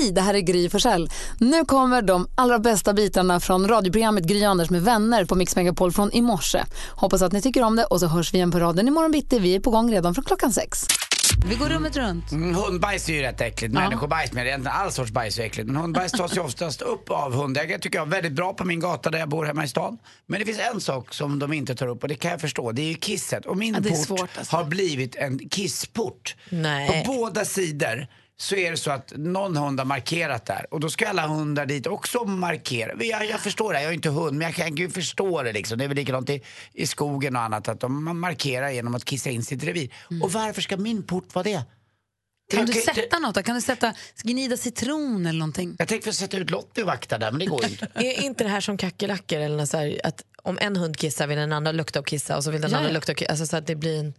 Hej, det här är Gry Forssell. Nu kommer de allra bästa bitarna från radioprogrammet Gry Anders med vänner på Mix Megapol från i morse. Hoppas att ni tycker om det och så hörs vi igen på raden imorgon bitti. Vi är på gång redan från klockan sex. Vi går rummet runt. Mm, hundbajs är ju rätt äckligt. Människobajs med egentligen all sorts bajs är äckligt. Men hundbajs tas ju oftast upp av hundägare tycker jag. Väldigt bra på min gata där jag bor hemma i stan. Men det finns en sak som de inte tar upp och det kan jag förstå. Det är ju kisset. Och min Ja, det är port svårt, alltså. har blivit en kissport. Nej. På båda sidor så är det så att någon hund har markerat där och då ska alla hundar dit också markera. Jag, jag förstår det, jag är inte hund men jag kan ju förstå det liksom. Det är väl likadant i, i skogen och annat att de markerar genom att kissa in sitt revir. Och varför ska min port vara det? Mm. Kan du sätta något? då? Kan du sätta gnida citron eller någonting? Jag tänkte sätta ut Lottie och vakta där men det går inte. Är inte det här som kackerlackor eller något så här, att om en hund kissar vill den andra lukta och kissa och så vill den Ja, andra ja. lukta och kissa. Alltså så att det blir en,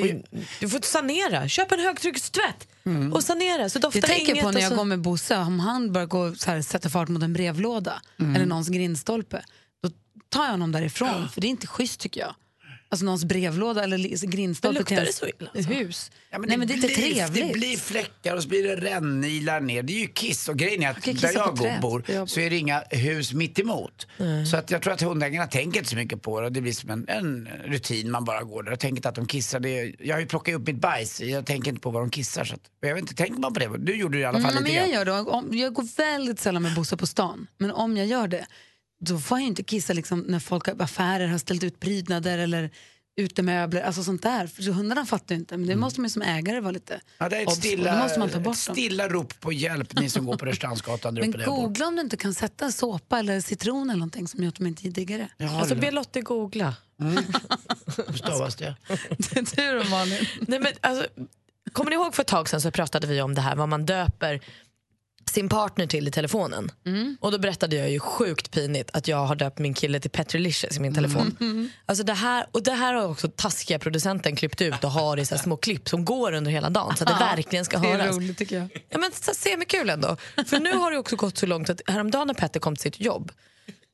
är, du får sanera, köp en högtryckstvätt och sanera så doftar Jag tänker inget. på när jag så... går med Bosse, om han börjar gå så här, sätta fart mot en brevlåda eller någons grindstolpe, då tar jag honom därifrån, för det är inte schysst tycker jag. Alltså någons brevlåda eller grindstolpe Men till det ens så illa, alltså? hus. Ja, men Nej men det är inte blir, trevligt. Det blir fläckar och så blir det rännilar ner. Det är ju kiss. Och grejen är att där jag bor Ja. så är det inga hus mitt emot. Så att jag tror att hundägarna tänker inte så mycket på det. Och det blir som en, en rutin man bara går där. Jag tänker inte att de kissar. Det är, jag har ju plockat upp mitt bajs. Jag tänker inte på vad de kissar. Så att, jag vet inte, tänker man på det? Du gjorde det i alla fall Mm, men lite jag grann. gör det. Om, jag går väldigt sällan med Bosse på stan. Men om jag gör det, då får jag inte kissa liksom, när folk, affärer har ställt ut prydnader eller utemöbler, alltså sånt där. För så hundarna fattar ju inte. Men det måste man ju som ägare vara lite Mm. Ja, det är ett obs stilla, måste man ta ett bort dem. stilla rop på hjälp, ni som går på Rörstrandsgatan Men googla om du inte kan sätta såpa eller citron eller någonting som gör att de inte är diggar det. Ja, Alltså det be Lotte googla. hur stavas det? du då Malin? Nej, men, alltså, kommer ni ihåg för ett tag sedan så pratade vi om det här vad man döper sin partner till i telefonen. Och då berättade jag ju sjukt pinigt att jag har döpt min kille till Petrolicious i min telefon. Alltså det här, och det här har också taskiga producenten klippt ut och har i så små klipp som går under hela dagen så att det verkligen ska Det är höras. roligt tycker jag. Ja, men så- Semikul ändå. För nu har det också gått så långt att häromdagen när Petter kom till sitt jobb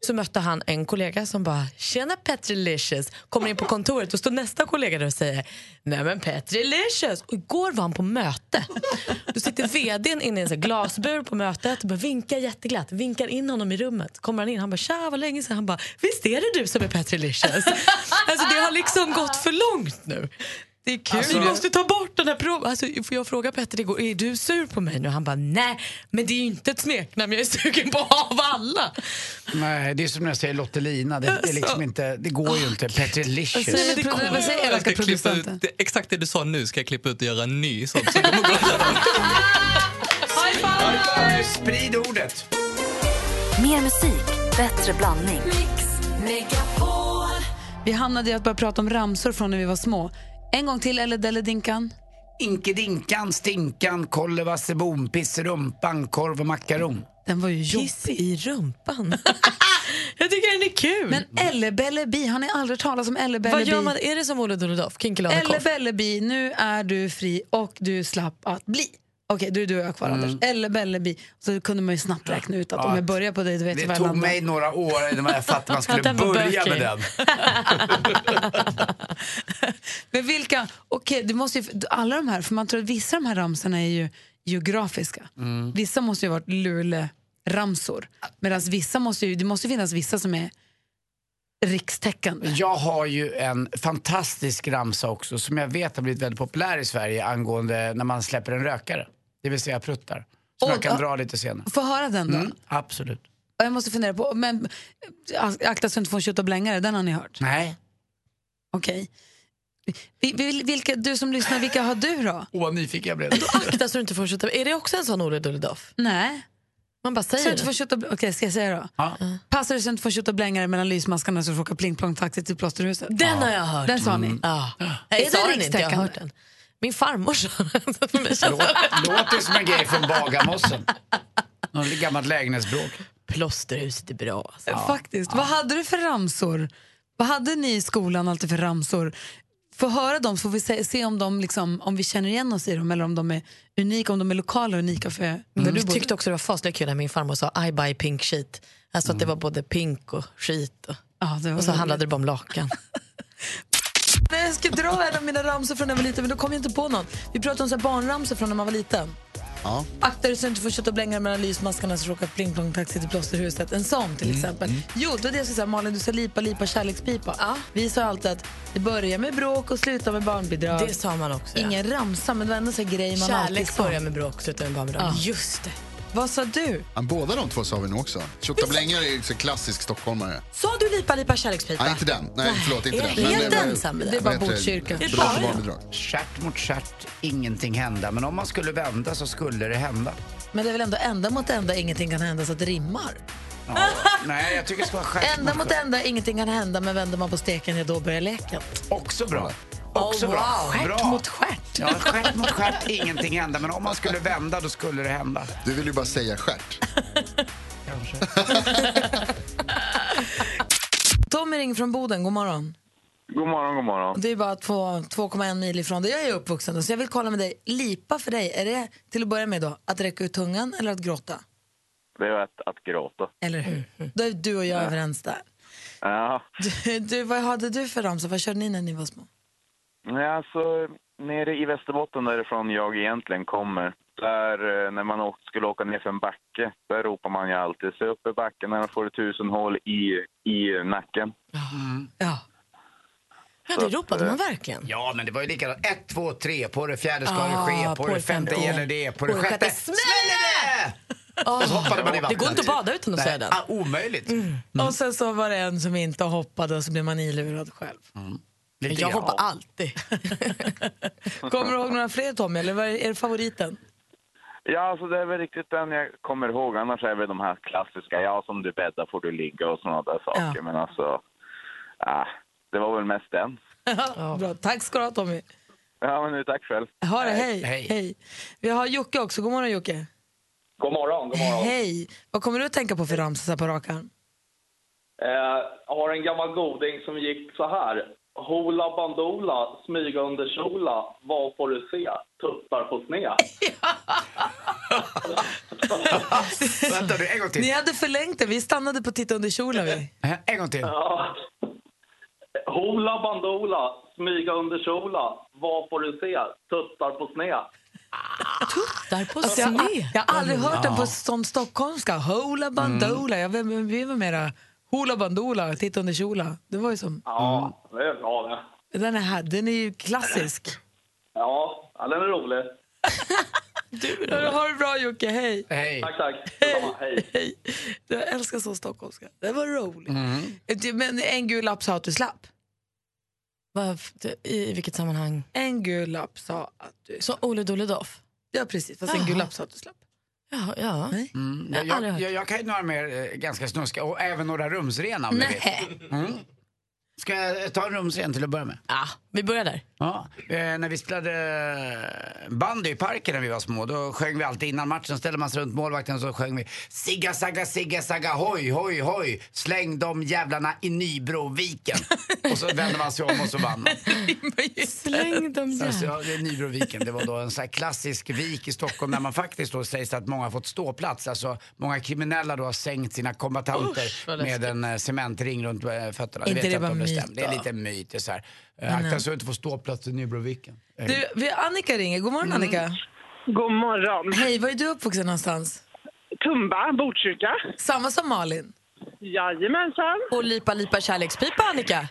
så mötte han en kollega som bara “Tjena Petrilicious” kommer in på kontoret och står nästa kollega där och säger “Nej men Petrilicious” och igår var han på möte. Då sitter vdn inne i en sån glasbur på mötet och bara vinkar jätteglatt, vinkar in honom i rummet. Kommer han in, han bara “Tja, vad länge sedan?” Han bara “Visst är det du som är Petrilicious?” Alltså det har liksom gått för långt nu. Det är kul. Vi måste ta bort den här proven. Alltså, får jag fråga Petter igår, är du sur på mig nu? Han bara, nej, men det är ju inte ett smeknamn jag är sugen på av alla. Nej, det är som när jag säger Lottelina. Det, det, är liksom inte, det går ju inte. Petrolicious. Säg vad det kommer- vad säger Jag elaka ska klippa ut, producenten? det, exakt det du sa nu ska jag klippa ut och göra en ny sån. Så kommer gå Sprid ordet. Mer musik, bättre blandning. Vi hamnade i att börja prata om ramsor från när vi var små. En gång till, eller Delledinkan. Inkedinkan, stinkan, kollevasebom, pisserumpan, korv och makaron. Den var ju jobbig. i rumpan. jag tycker den är kul. Men Ellebellebi, har ni aldrig talas om vad Ellebellebi? gör man? Är det som Olle Dolodoff? Ellebellebi, nu är du fri och du slapp att bli. Okej, då är du och jag kvar Anders. Ellebellebi. Så kunde man ju snabbt räkna ut att om jag börjar på dig då vet jag Det jag tog mig några år innan jag fattade att man skulle börja med den. Men vilka, okej, måste ju, alla de här, för man tror att vissa av de här ramsorna är ju geografiska. Mm. Vissa måste ju ha varit Luleå-ramsor. Medan vissa måste ju, det måste finnas vissa som är rikstäckande. Jag har ju en fantastisk ramsa också som jag vet har blivit väldigt populär i Sverige angående när man släpper en rökare. Det vill säga pruttar. Som Och- jag kan ja. dra lite senare. Få höra den då. Mm, absolut. Och jag måste fundera på, men äh, akta så du inte får en tjut och blängare, den har ni hört? Nej. Okej. Vilka, du som lyssnar, vilka har du då? Åh, vad nyfiken jag blev. Akta så du inte får skjuta. Är det också en sån Olle Dolodoff? Nej. Man bara säger det. tjut okej, ska jag säga då? Ja. Passar det så du inte får tjut och blängare mellan lysmaskarna så du får åka pling plong taxi till plåsterhuset? Den har jag hört. Den sa ni? Ja. Är det sa den inte, jag har hört den. Min farmor sa Låt- Låter som en grej från Bagarmossen. Något gammalt lägenhetsbråk. Plåsterhuset är bra. Alltså. Faktiskt. Vad hade du för ramsor? Vad hade ni i skolan alltid för ramsor? Få höra dem så får vi se, se om, de liksom, om vi känner igen oss i dem eller om de är unika, om de är lokala och unika för där du Jag tyckte också det var fasligt kul när min farmor sa I buy pink sheet. Alltså att det var både pink och skit. Och, Ja, det var och så roligt. handlade det bara om lakan. Nej, Jag ska dra en av mina ramsor från när jag var liten men då kom jag inte på någon. Vi pratade om så här barnramsor från när man var liten. Ja. Akta dig så du inte får kötta och blänga mellan lysmaskarna så råkar pling plong taxi till plåsterhuset. En sån till exempel. Jo, det var det jag skulle säga. Malin, du ska lipa, lipa, kärlekspipa. Ja. Vi sa alltid att det börjar med bråk och slutar med barnbidrag. Det sa man också. ja. Ingen ramsa, men det var ändå så grej man alltid Kärlek sa. börjar med bråk, slutar med barnbidrag. Ja. Just det. Vad sa du? Ja, Båda de två sa vi nog också. Tjottablängare är ju så klassisk stockholmare. Sa du lipa, lipa, kärlekspipa? Nej, inte den. Nej, förlåt, inte Är den. du helt det var- ensam med det? Det är bara Botkyrka. Stjärt mot stjärt, ingenting hända. Men om man skulle vända så skulle det hända. Men det är väl ändå ända mot ända ingenting kan hända så att det rimmar? Ja. Nej, jag tycker det ska vara stjärt Ända mot stjärt. ända ingenting kan hända men vänder man på steken, ja då börjar leken. Också bra. Också Oh, bra. wow. Stjärt bra. mot stjärt. Ja, stjärt mot stjärt, ingenting hända. Men om man skulle vända, då skulle det hända. Du vill ju bara säga stjärt. Tommy ringer från Boden, god morgon. God morgon, god morgon. Det är bara två- 2,1 mil ifrån där jag är uppvuxen. Så jag vill kolla med dig, lipa för dig, är det till att börja med då att räcka ut tungan eller att gråta? Det är att, att gråta. Eller hur? Då är du och jag överens där. Ja, Du, du, vad hade du för ramsa? Vad körde ni när ni var små? Nej, alltså nere i Västerbotten därifrån jag egentligen kommer, där eh, när man skulle åka ner för en backe, där ropar man ju alltid se upp i backen när får du tusen hål i, i nacken. Ja. Ja, det ropade man verkligen. Ja, men det var ju likadant. Ett, två, tre. På det fjärde ska Ah, det ske. På, på det det femte gäller det. På det På det sjätte smäller det! Och så hoppade man i Det går inte att bada utan att Nej, säga den. ah, omöjligt. Och sen så var det en som inte hoppade och så blev man ilurad själv. Lite Jag grann. hoppar alltid. Kommer du ihåg några fler Tommy, eller vad är är det favoriten? Ja, alltså det är väl riktigt den jag kommer ihåg. Annars är väl de här klassiska, ja som du bäddar får du ligga och sådana där saker. Ja. Men alltså, ah, det var väl mest den. Bra. Tack ska du ha Tommy. Ja, men nu tack själv. Ha det, hej. Hej. hej. Vi har Jocke också, god morgon Jocke. God morgon, god morgon. Hej. Vad kommer du att tänka på för ramsa på rak arm? Eh, har en gammal goding som gick så här. Hola bandola, smyga under kjola, vad får du se? Tuttar på sned. Vänta nu, en gång Ni till. hade förlängt det, vi stannade på titta under kjolen vi. Eh, En gång till. Ja. Hola bandola, smyga under kjola, vad får du se? Tuttar på sned. Där på Alltså, jag, sned. jag har aldrig hört den på, som stockholmska. Hola bandola. Jag, vi, vi var mera hola bandola, titta under kjola. Det var ju som, Ja, det är bra det. den är här, den är ju klassisk. Ja, ja, den är rolig. Du, ha det bra Jocke, hej. Hej. Tack, tack. Detsamma, hej. Hej. Jag älskar så stockholmska. Det var roligt. Du, Men en gul lapp sa att du slapp. I vilket sammanhang? En gul lapp sa att du Så Ole Dole Doff? Ja, precis. Fast en Jaha. gul lapp sa att du slapp. Ja, ja. Nej. Mm, Jag har jag, jag, jag, jag kan ju några mer eh, ganska snuska och även några rumsrena om vill. Mm. Ska jag ta en rumsren till att börja med? Ja, vi börjar där. Ja, eh, när vi spelade eh, bandy i parken när vi var små, då sjöng vi alltid innan matchen, ställde man sig runt målvakten och så sjöng vi Sigga sagga sigga sagga hoj hoj hoj, släng de jävlarna i Nybroviken. och så vände man sig om och så vann man. Släng dem Alltså, där. ja, det är Nybroviken, det var då en sån här klassisk vik i Stockholm där man faktiskt då sägs det att många har fått ståplats. Alltså många kriminella då har sänkt sina kombatanter Usch, med en eh, cementring runt eh, fötterna. Inte vet det jag bara om myt stämmer. Det är lite myt. Det är så här. Eh, Akta så du inte får ståplats i Nybroviken. Eh, Du, vi, Annika ringer. God morgon Annika. God morgon. Hej, var är du uppvuxen någonstans? Tumba, Botkyrka. Samma som Malin. Jajamensan. Och lipa lipa kärlekspipa, Annika.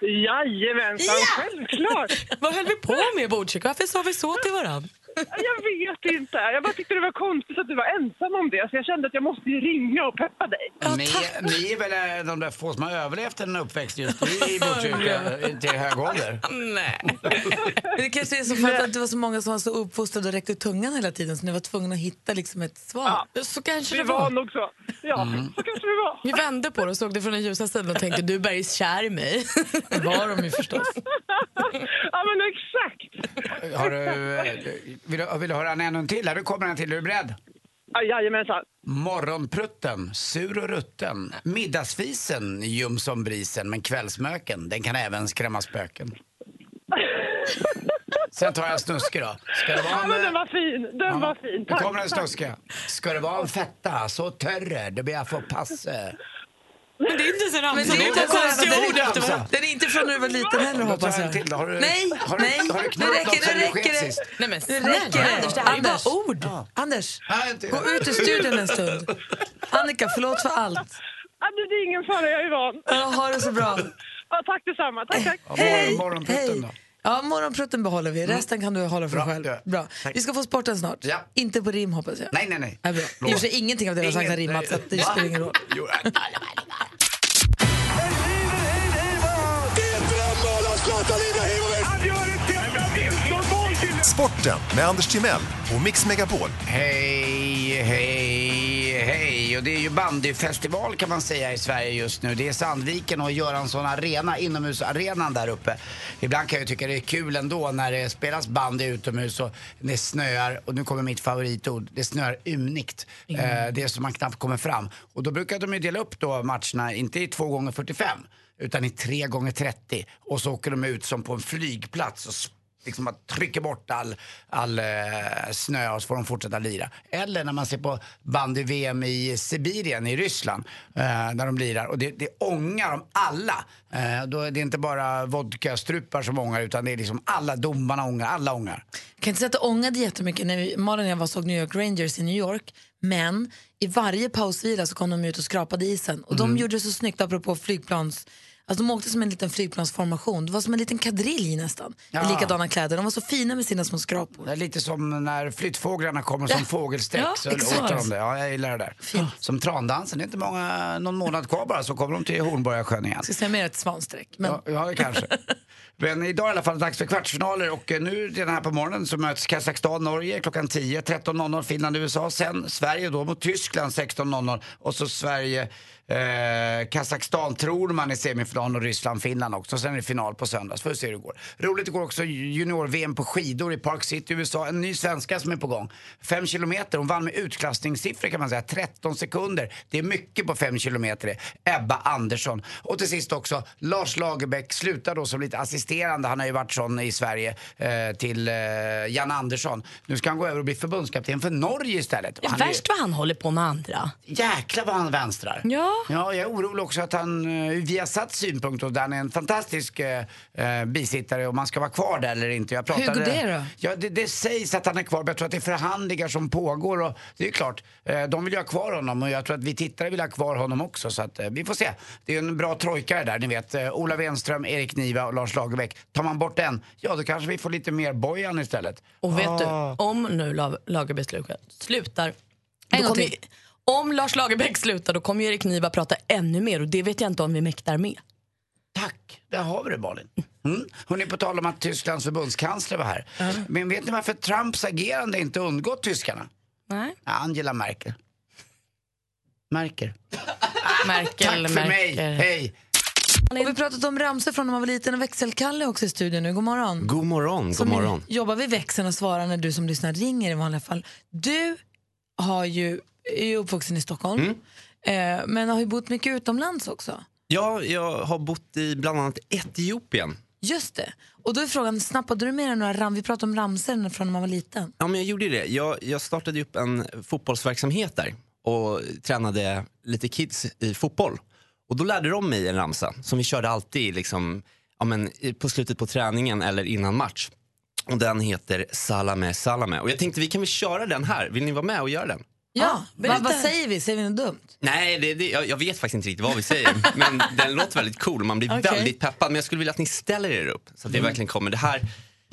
Jajamensan, självklart. Vad höll vi på med i Botkyrka? Varför sa vi så till varandra? Jag vet inte. Jag bara tyckte det var konstigt att du var ensam om det. Så jag kände att jag måste ju ringa och peppa dig. ni, ni är väl eh, de där få som har överlevt en uppväxt just i Botkyrka till hög ålder? Nej. Det kanske är så för att det var så många som var så uppfostrade och räckte ut tungan hela tiden så ni var tvungna att hitta liksom ett svar. Så kanske Det det var var. nog så. Ja, så kanske det var. Vi vände på det och såg det från den ljusa sidan och tänkte du är kär i mig. Det var de ju förstås. Ja, men exakt. Har du, eh, vill, du, vill du höra en ännu till? Här nu kommer en till. Är du beredd? Ja, jajamensan. Morgonprutten, sur och rutten. Middagsfisen, ljum som brisen. Men kvällsmöken, den kan även skrämma spöken. Sen tar jag en snuske då. Ska det vara Ja, en, men den eh, var fin. Den var fin. nu Tack. kommer en snuske. Ska det vara en fetta så törre, då ber jag få passe. Men det är inte så ramsa. det är inte den är- ord. Den är inte från när du var liten heller hoppas jag. till. Har du- nej, har du- nej, har du nu räcker sket räcker det. Nej, men Nu räcker det. Anders, det här är Anders, bara ord. Anders, gå ut ur studion en stund. Annika, förlåt för allt. Det är ingen fara, jag är van. Ja, ha det så bra. Ja, tack detsamma. Tack, tack. Hej! morgon- Morgonprutten då? Ja, morgonprutten behåller vi. Resten kan du hålla för dig själv. Bra. Tack. Vi ska få sporten snart. Ja. Inte på rim hoppas jag. Nej, nej, nej. Ja, bra. I och för sig ingenting av det du har sagt har Ingen- rimmat så det spelar ingen roll. Jo. Sporten med Anders Timell och Mix Megapol. Hej, hej, hej. Och det är ju bandyfestival kan man säga i Sverige just nu. Det är Sandviken och Göransson Arena, inomhusarenan där uppe. Ibland kan jag tycka det är kul ändå när det spelas bandy utomhus och det snöar. Och nu kommer mitt favoritord. Det snöar ymnigt. Eh, det är så man knappt kommer fram. Och då brukar de ju dela upp då matcherna, inte i 2 gånger 45 utan i 3 gånger 30 Och så åker de ut som på en flygplats liksom bara trycker bort all, all eh, snö och så får de fortsätta lira. Eller när man ser på bandy-VM i Sibirien i Ryssland eh, när de lirar och det, det ångar om alla. Eh, då är det inte bara vodkastrupar som ångar utan det är liksom alla domarna ångar, alla ångar. Jag kan inte säga att det ångade jättemycket när vi, Malin och jag var såg New York Rangers i New York. Men i varje pausvila så kom de ut och skrapade isen. Och Mm. de gjorde det så snyggt apropå flygplans... Alltså de åkte som en liten flygplansformation. Det var som en liten kadrilj nästan. Ja. I likadana kläder. De var så fina med sina små skrapor. Det är lite som när flyttfåglarna kommer som Ja. fågelsträck Ja, så låter de det. Ja, jag gillar det där. Som trandansen, det är inte många, någon månad kvar bara så kommer de till Hornborgasjön igen. Jag ska säga mer ett svansträck. Men... Ja, ja, kanske. Men idag i alla fall dags för kvartsfinaler och eh, nu redan här på morgonen så möts Kazakstan, Norge klockan 10, 13.00 Finland, USA. Sen Sverige då mot Tyskland 16.00 och så Sverige, eh, Kazakstan tror man i semifinal och Ryssland, Finland också. Sen är det final på söndags, får vi se hur det går. Roligt igår också junior-VM på skidor i Park City, USA. En ny svenska som är på gång. Fem kilometer, hon vann med utklassningssiffror kan man säga, 13 sekunder. Det är mycket på fem kilometer det. Ebba Andersson. Och till sist också, Lars Lagerbäck slutar då som lite assisterande, han har ju varit sån i Sverige, eh, till eh, Jan Andersson. Nu ska han gå över och bli förbundskapten för Norge istället. Är- värst vad han håller på med andra. Jäklar vad han vänstrar. Ja. Ja, jag är orolig också att han, eh, ur Viasats synpunkt, och där han är en fantastisk eh, eh, bisittare och man ska vara kvar där eller inte. Jag Hur går det då? Ja, det, det sägs att han är kvar, men jag tror att det är förhandlingar som pågår och det är klart, eh, de vill ju ha kvar honom och jag tror att vi tittare vill ha kvar honom också så att eh, vi får se. Det är en bra trojka där, ni vet. Eh, Ola Wenström, Erik Niva och Lars Lagerbäck. Tar man bort en, ja då kanske vi får lite mer Bojan istället. Och vet Ah. du, om nu La- Lagerbäck slutar, slutar En då gång kommer, till. Om Lars Lagerbäck slutar då kommer ju Erik Niva prata ännu mer och det vet jag inte om vi mäktar med. Tack, där har vi det Malin. Mm. Hörrni, på tal om att Tysklands förbundskansler var här. Men vet ni varför Trumps agerande inte undgått tyskarna? Nej. Angela Merkel. Merkel. Merkel, Tack för mig, hej! Och vi har pratat om ramsor från när man var liten och växelkalle också i studion nu. God morgon. God morgon, god Som morgon. jobbar vid växeln och svarar när du som lyssnar ringer i vanliga fall. Du har ju, är uppvuxen i Stockholm, Mm. eh, men har ju bott mycket utomlands också. Ja, jag har bott i bland annat Etiopien. Just det. Och då är frågan, snappade du med dig några ram? Vi pratade om ramsor från när man var liten. Ja, men jag gjorde det. Jag, jag startade upp en fotbollsverksamhet där och tränade lite kids i fotboll. Och då lärde de mig en ramsa som vi körde alltid liksom, ja, men, på slutet på träningen eller innan match. Och den heter Salame Salame. Och jag tänkte vi kan väl köra den här. Vill ni vara med och göra den? Ja, berätta. vad, vad säger vi? Säger vi något dumt? Nej, det, det, jag, jag vet faktiskt inte riktigt vad vi säger. men den låter väldigt cool. Man blir Okej. väldigt peppad. Men jag skulle vilja att ni ställer er upp. Så att det verkligen kommer. Det här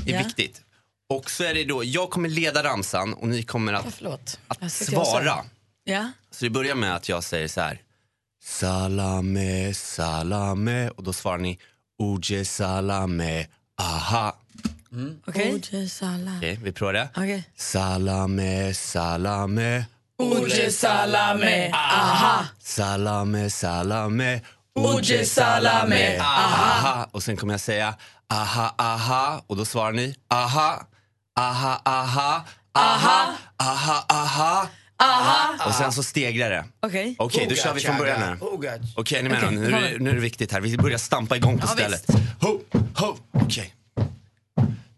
är Ja. viktigt. Och så är det då, jag kommer leda ramsan och ni kommer att, Förlåt. att svara. Ja. Så det börjar med att jag säger så här. Salame, salame. Och då svarar ni Uje salame, aha. Okej. Oje Salah. Okej, vi provar det. Okej. Salame, salame. Oje Salame, aha. Salame, salame. Oje Salame, aha. Och sen kommer jag säga aha, aha. Och då svarar ni aha, aha, aha, aha, aha, aha. Och sen så stegrar det. Okej. Okej, då kör vi från början nu. Ogat. Okej, är ni med då? Nu är, det, nu är det viktigt här. Vi börjar stampa igång på Ja, stället. Ho, ho, okej.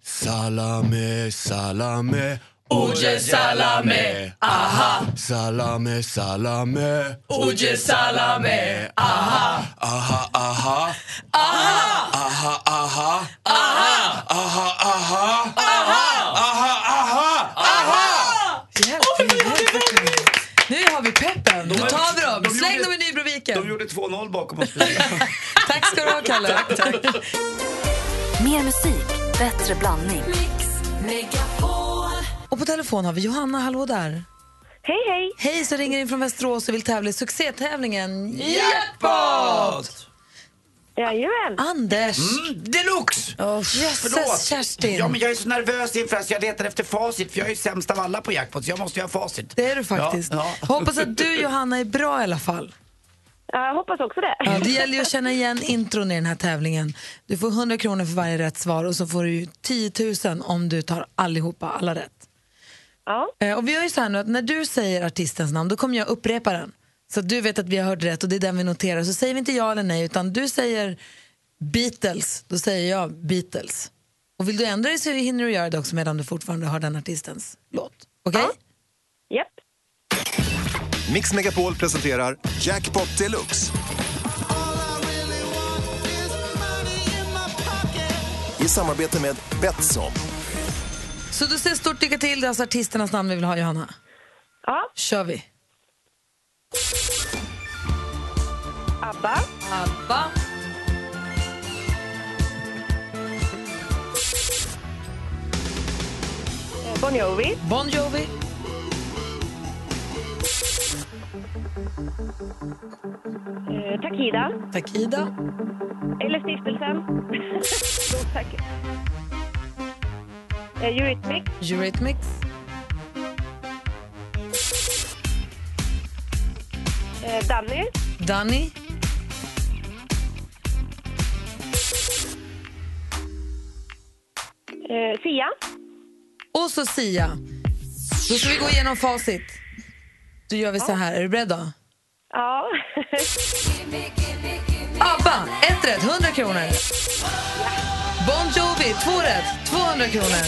Salame, salame. Oje salame, aha. Salame, salame. Oje salame, aha. Aha, aha. Aha. Aha, aha. Aha. Aha, aha. Aha. Aha, aha. Nu har vi peppen. Nu tar vi dem. de Släng dem i Nybroviken. De gjorde 2-0 bakom oss. Tack ska du ha, Kalle. tack, tack. Mer musik, bättre blandning. Och på telefon har vi Johanna. Hallå där. Hej, hej. Hej, så ringer in från Västerås och vill tävla i succétävlingen Jackpot! Jajamän. Anders. Mm, deluxe! Oh, jösses. Kerstin. Ja, men jag är så nervös inför att jag letar efter facit för jag är ju sämst av alla på jackpot så jag måste ju ha facit. Det är du faktiskt. Ja, ja. Hoppas att du, Johanna, är bra i alla fall. Jag hoppas också det. Ja, det gäller ju att känna igen intron i den här tävlingen. Du får 100 kronor för varje rätt svar och så får du ju 10 000 om du tar allihopa, alla rätt. Ja. Eh, Och vi gör ju så här nu att när du säger artistens namn då kommer jag upprepa den. Så att du vet att vi har hört rätt och det är den vi noterar. Så säger vi inte ja eller nej utan du säger Beatles, då säger jag Beatles. Och vill du ändra dig så hinner du göra det också medan du fortfarande har den artistens låt. Okej? Japp. Mix Megapol presenterar Jackpot Deluxe. I samarbete med Betsson. Så du säger stort lycka till, det är alltså artisternas namn vi vill ha Johanna. Ja. Kör vi. ABBA. ABBA. Bon Jovi. Bon Jovi. Eh, Takida. Takida. Eller Stiftelsen. Eh, Eurythmics. Eurythmics. Eh, Danny. Danny. Eh, Sia. Och så Sia. Då ska vi gå igenom facit. Då gör vi så här. Är du beredd då? Ja. ABBA, ett rätt, 100 kronor. Bon Jovi, två rätt, 200 kronor.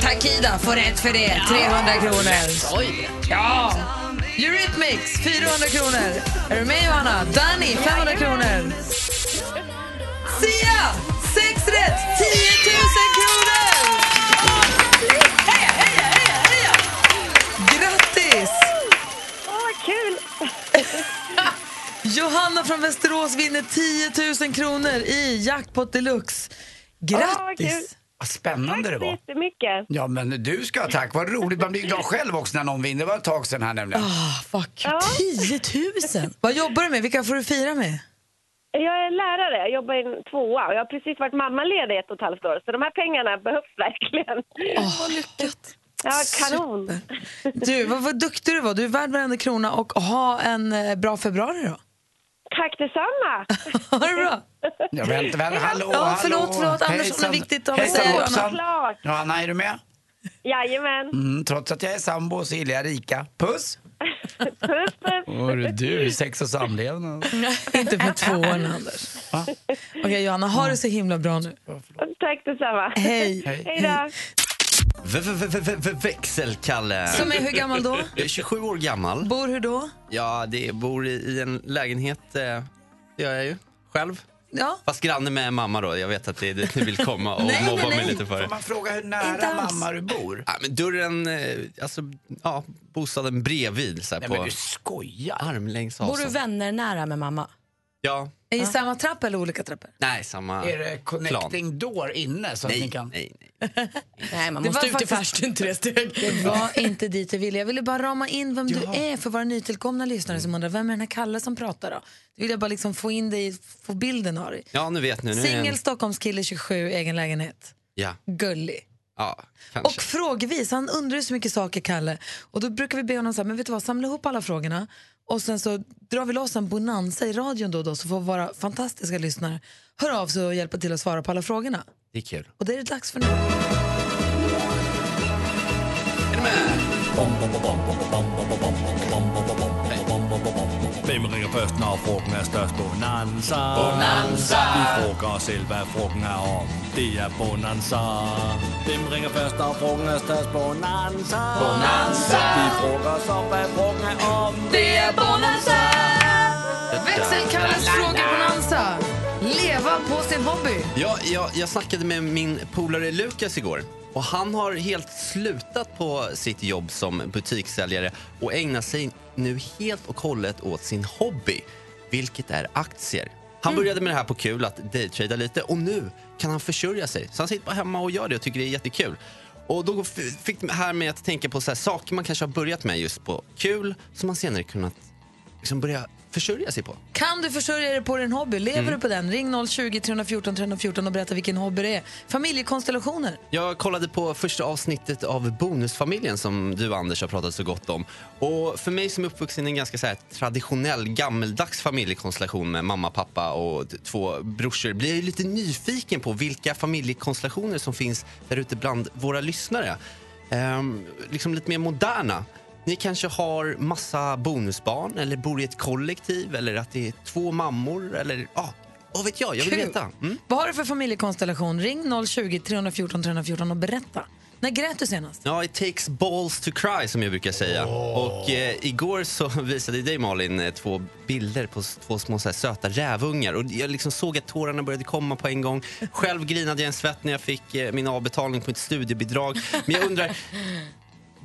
Takida får rätt för det, 300 kronor. Oj! Ja! Eurythmics, 400 kronor. Är du med Johanna? Danny, 500 kronor. Sia, sex rätt, 10 000 kronor! Heja, heja, heja, heja! Grattis! Åh, vad kul! Johanna från Västerås vinner 10 000 kronor i Jackpot Deluxe. Grattis! Vad spännande det Tack så var. jättemycket. Ja, men du ska ha tack. Vad roligt. Man blir glad själv också när någon vinner. Det var ett tag sedan här nämligen. Ah, vad kul. Ja. 10 000! Vad jobbar du med? Vilka får du fira med? Jag är lärare, jag jobbar i en tvåa och jag har precis varit mammaledig ett och ett halvt år så de här pengarna behövs verkligen. Åh, lyckat. Ja, kanon. Super. Du, vad, vad duktig du var. Du är värd varenda krona och ha en eh, bra februari då. Tack detsamma. Ha det bra. Ja, vänta, vänta. Hallå, Ja, förlåt, hallå. förlåt. Andersson Hejsan. är viktigt att Hejsan, säga. Klart. Johanna, är du med? Jajamän. Mm, trots att jag är sambo så gillar jag rika. Puss! Puss, puss. Hörru du, sex och samlevnad. Inte för tvåan, Anders. Okej, Johanna, ha det så himla bra nu. Tack detsamma. Hej. Hej då. V- v- v- v- v- Växelkalle. Som är hur gammal då? Jag är 27 år gammal. Bor hur då? Ja, det bor i, i en lägenhet. Eh, det gör jag ju. Själv. Ja. Fast granne med mamma då. Jag vet att det är dit ni vill komma och Nej, mobba nej, mig nej. lite för Får det. man fråga hur nära mamma du bor? Ja, men dörren, eh, alltså, ja, bostaden bredvid. Så här, Nej, på men du skojar. armlängds Bor du avstånd. vänner nära med mamma? Ja, I samma trapp eller olika trappor? nej, samma Är det plan. connecting door inne så att ni Nej, kan... nej, nej. Nej, man måste var ut i farstun tre steg. Det var inte dit jag ville. Jag ville bara rama in vem du Ja. är för våra nytillkomna lyssnare som undrar vem är den här Kalle som pratar då? Det vill jag bara liksom få in dig, få bilden av dig. Ja, nu vet ni. Jag en- Singel Stockholmskille 27, egen lägenhet. Ja, Gullig. ja, kanske. Och frågvis, han undrar ju så mycket saker Kalle. Och då brukar vi be honom så här, men vet du vad, samla ihop alla frågorna och sen så drar vi loss en bonanza i radion då och då så får våra fantastiska lyssnare höra av sig och hjälpa till att svara på alla frågorna. Det är kul. Och det är det dags för nu. Hvem ringer først, når frugten er størst? Bonanza. Bonanza. Vi frågar os selv, hvad frugten er om. Det er Bonanza. Hvem ringer først, når frugten er størst? Bonanza. Bonanza. Vi frågar os om, hvad frugten er om. Det är Bonanza! Växelkalles frågebonanza. Leva på sin hobby. Ja, jag, jag snackade med min polare Lukas igår. Och Han har helt slutat på sitt jobb som butikssäljare och ägnar sig nu helt och hållet åt sin hobby, vilket är aktier. Han började med det här på kul, att daytrada lite och nu kan han försörja sig. Så han sitter bara hemma och gör det och tycker det är jättekul. Och då fick det här med att tänka på så här, saker man kanske har börjat med just på kul som man senare kunnat liksom börja försörja sig på. Kan du försörja dig på din hobby? Lever Mm. du på den? Ring 020 314 314 och berätta vilken hobby det är. Familjekonstellationer. Jag kollade på första avsnittet av Bonusfamiljen som du Anders har pratat så gott om. Och för mig som är uppvuxen i en ganska så här, traditionell gammeldags familjekonstellation med mamma, pappa och två brorsor blir jag lite nyfiken på vilka familjekonstellationer som finns där ute bland våra lyssnare. Ehm, liksom lite mer moderna. Ni kanske har massa bonusbarn eller bor i ett kollektiv eller att det är två mammor eller ja, vad vet jag? Jag vill Kul. veta. Mm. Vad har du för familjekonstellation? Ring 020 314 314 och berätta. När grät du senast? Ja, it takes balls to cry som jag brukar säga. Och eh, igår så visade dig Malin eh, två bilder på två små så här, söta rävungar och jag liksom såg att tårarna började komma på en gång. Själv grinade jag en svett när jag fick eh, min avbetalning på ett studiebidrag. Men jag undrar,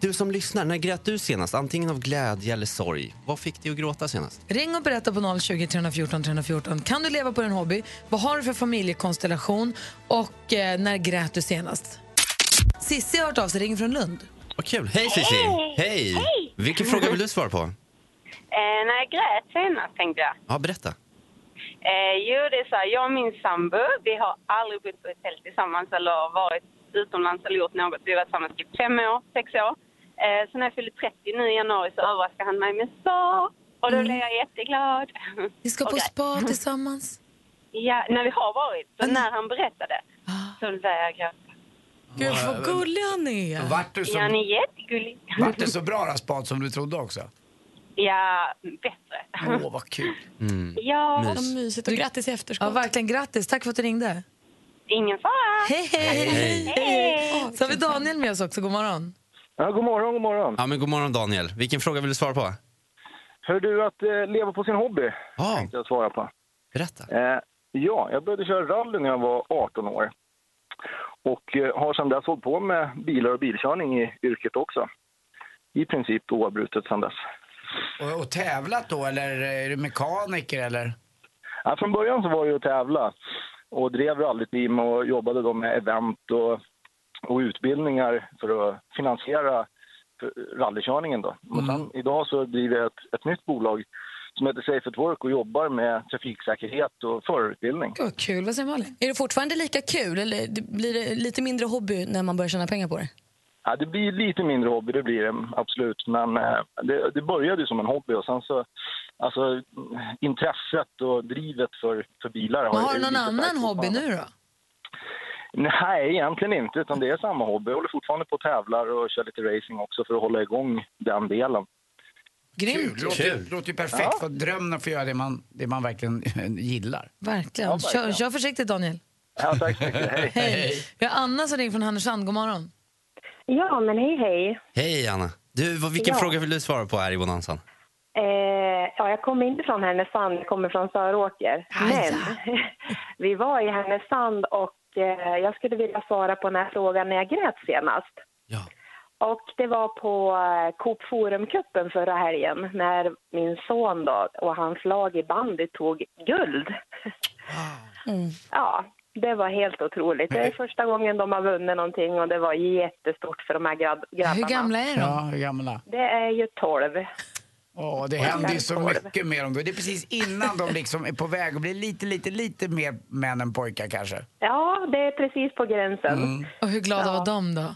du som lyssnar, när grät du senast? Antingen av glädje eller sorg. Vad fick dig att gråta senast? Ring och berätta på 020 314 314. Kan du leva på din hobby? Vad har du för familjekonstellation? Och eh, när grät du senast? Sissi har hört av sig, ring från Lund. Vad kul. Hej Cissi! Hej. Hej! Hej. Vilken fråga vill du svara på? Eh, när jag grät senast tänkte jag. Ja, berätta. Eh, jo, det är så här, jag och min sambo, vi har aldrig bott på ett tält tillsammans eller varit utomlands eller gjort något. Vi har varit tillsammans i fem år, sex år. Eh, så när jag fyllde 30 nu i januari så överraskade han mig med spa. Och då blev jag jätteglad. Vi ska på grät. spa tillsammans. Ja, när vi har varit. Så när han berättade så började jag gråta. Gud, vad gullig han är. Vart du så, Ja, ni är jättegullig. vart det så bra raspat som du trodde också? Ja, bättre. Åh, vad kul. Ja, Vad mysigt och grattis i efterskott. Ja, verkligen grattis. Tack för att du ringde. ingen fara. Hej, hej! Hej. Hej. Så har vi Daniel med oss också. God morgon. Ja, god morgon, god morgon. Ja, men god morgon Daniel. Vilken fråga vill du svara på? Hör du att eh, leva på sin hobby? Ja. Tänkte jag svara på. Berätta. Eh, ja, jag började köra rally när jag var 18 år. Och eh, har sedan dess hållit på med bilar och bilkörning i yrket också. I princip oavbrutet sedan dess. Och, och tävlat då, eller är du mekaniker eller? Ja, från början så var det ju att tävla och drev rallyteam och jobbade då med event och, och utbildningar för att finansiera rallykörningen. Då. Men sen, idag så driver jag ett, ett nytt bolag som heter Safe at Work och jobbar med trafiksäkerhet och förarutbildning. Vad kul. Vad säger Malin? Är det fortfarande lika kul eller det- blir det lite mindre hobby när man börjar tjäna pengar på det? Ja, det blir lite mindre hobby, det blir det absolut. Men eh, det, det började ju som en hobby och sen så, alltså intresset och drivet för, för bilar Men har är du någon annan hobby nu då? Nej, egentligen inte, utan det är samma hobby. Jag håller fortfarande på och tävlar och kör lite racing också för att hålla igång den delen. Kul. Det låter, Kul. låter ju perfekt för drömmen att få göra det man, det man verkligen gillar. Verkligen. Ja, Kör, verkligen. kör försiktigt, Daniel. Ja, tack så mycket. Hej. Hej. Vi har Anna som ringer från Härnösand. God morgon. Ja, men hej hej. Hej Anna. Du, vilken Ja. fråga vill du svara på här i Bonanzan? Eh, ja, jag kommer inte från Härnösand, jag kommer från Söråker. Men vi var i Härnösand och eh, jag skulle vilja svara på den här frågan när jag grät senast. Ja. Och det var på eh, Coop Forum-cupen förra helgen när min son då och hans lag i bandy tog guld. Ja, det var helt otroligt. Det är första gången de har vunnit någonting och det var jättestort för de här grabb- grabbarna. Hur gamla är de? Ja, hur gamla? Det är ju 12. Åh, det händer ju så mycket med dem. Det är precis innan de liksom är på väg att bli lite, lite, lite mer män än pojkar kanske. Ja, det är precis på gränsen. Mm. Och hur glada var de då?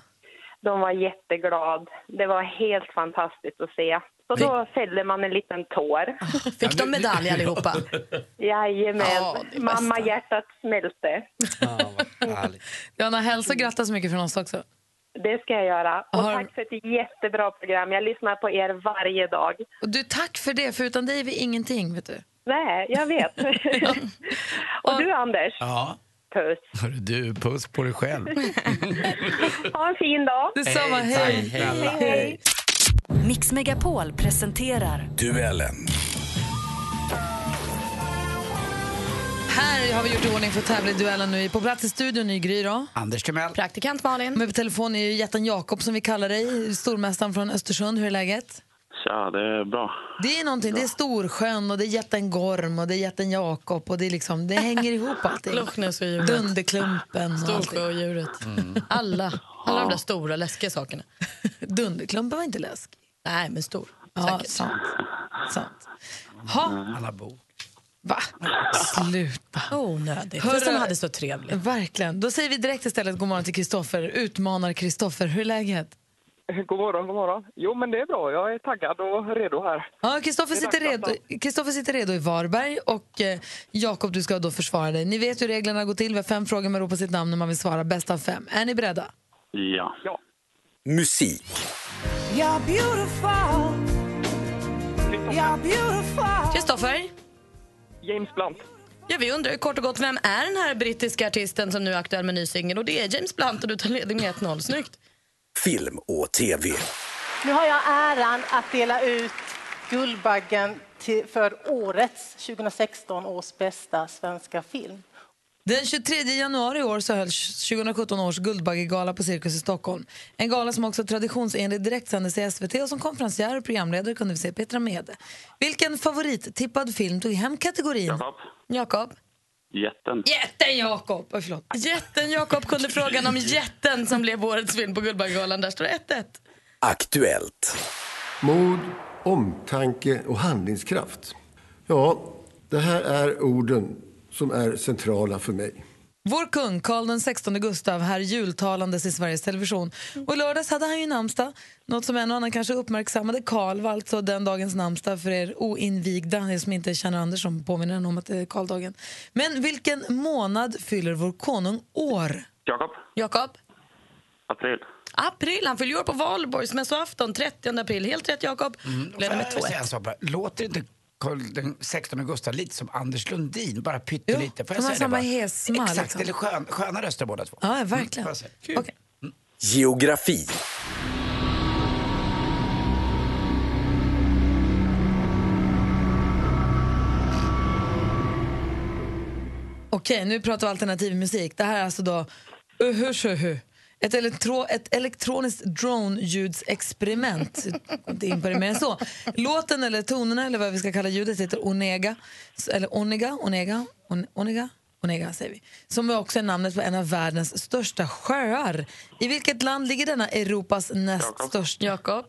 De var jätteglada. Det var helt fantastiskt att se. Så då fällde man en liten tår. Fick de medalj allihopa? Jajamän. Ja. Mamma hjärtat smälte. Ja, vad härligt. Johanna, hälsa och grattas så mycket från oss också. Det ska jag göra. Och Har- tack för ett jättebra program. Jag lyssnar på er varje dag. Och du, tack för det, för utan dig är vi ingenting. Vet du. Nej, jag vet. och du, Anders? Ja. Puss. Hörru du, puss på dig själv. Ha en fin dag. Detsamma, hej. Tack snälla. Hej. Mix Megapol presenterar Duellen. Här har vi gjort i ordning för tävla i duellen nu. På plats i studion i Gry då. Anders Timell. Praktikant Malin. Med på telefon är ju jätten Jakob som vi kallar dig, stormästaren från Östersund. Hur är läget? Tja, det är bra. Det är någonting, det är Storsjön och det är jätten Gorm och det är jätten Jakob och det är liksom, det hänger ihop allting. Loch Ness och djuret. Dunderklumpen och Storsjö och djuret. Alla, alla de där stora läskiga sakerna. Dunderklumpen var inte läskig. Nej, men stor. Ja, Säkert. sant. sant. Ha. Alla bor. Va? Sluta. Onödigt. Hörru- de hade så trevligt. Verkligen. Då säger vi direkt istället god morgon till Kristoffer. Utmanar Kristoffer. Hur är läget? God morgon, god morgon. Jo, men det är bra. Jag är taggad och redo här. Ja, Kristoffer sitter, redo, Kristoffer sitter redo i Varberg och eh, Jakob, du ska då försvara dig. Ni vet hur reglerna går till. Vi har fem frågor med ropa sitt namn när man vill svara. Bäst av fem. Är ni beredda? Ja. ja. Musik. You're beautiful. You're beautiful. Kristoffer? James Blunt. Ja, vi undrar kort och gott, vem är den här brittiska artisten som nu är aktuell med ny singel? Och det är James Blunt och du tar ledning med 1-0. Snyggt. Film och TV. Nu har jag äran att dela ut Guldbaggen till, för årets 2016 års bästa svenska film. Den 23 januari i år så hölls 2017 års Guldbaggegala på Cirkus i Stockholm. En gala som också traditionsenligt direktsändes i SVT och som konferencier och programledare kunde vi se Petra Mede. Vilken favorittippad film tog hem kategorin? Jakob. Jakob? Jätten. Jätten Jakob! Oj, förlåt. Jätten Jakob kunde frågan om jätten som blev årets film på Guldbaggegalan. Där står det 1-1. Aktuellt. Mod, omtanke och handlingskraft. Ja, det här är orden som är centrala för mig. Vår kung, Karl den 16 Gustav, här jultalandes i Sveriges Television. Och i lördags hade han ju namnsdag, något som en och annan kanske uppmärksammade. Karl var alltså den dagens namnsdag för er oinvigda, er som inte känner Anders som påminner om att det är Karldagen. Men vilken månad fyller vår konung år? Jakob. Jakob? April. April, han fyller år på valborgsmässoafton, 30 april. Helt rätt Jakob. Mm. Blev det med Får jag säga 2-1. en sak bara? Låter inte Karl den 16 augusti lite som Anders Lundin? Bara pyttelite. Får jag de har säga det samma bara? hessma, Exakt, liksom. eller skön, sköna röster båda två. Ja, verkligen. Mm, säga. Okej. Geografi. Okej, nu pratar vi alternativ musik. Det här är alltså då Uhushuhu. Ett, elektro, ett elektroniskt drone-ljudsexperiment. Inte in på det mer än så. Låten, eller tonerna, eller vad vi ska kalla ljudet, heter Onega. Eller Onega, Onega, On, Onega, Onega säger vi. Som också är namnet på en av världens största sjöar. I vilket land ligger denna Europas näst Jakob. största? Jakob?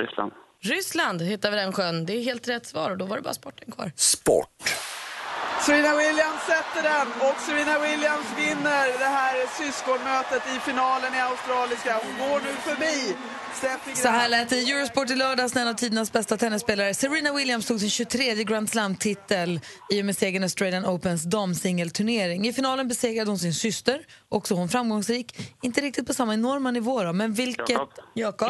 Ryssland. Ryssland hittar vi den sjön. Det är helt rätt svar och då var det bara sporten kvar. Sport. Serena Williams sätter den och Serena Williams vinner det här syskonmötet i finalen i Australiska. Hon går nu förbi Så här lät det i Eurosport i lördags när en av tidernas bästa tennisspelare Serena Williams tog sin 23 Grand Slam-titel i och med segern i Australian Opens damsingelturnering. I finalen besegrade hon sin syster, också hon framgångsrik. Inte riktigt på samma enorma nivå då, men vilket... Jakob.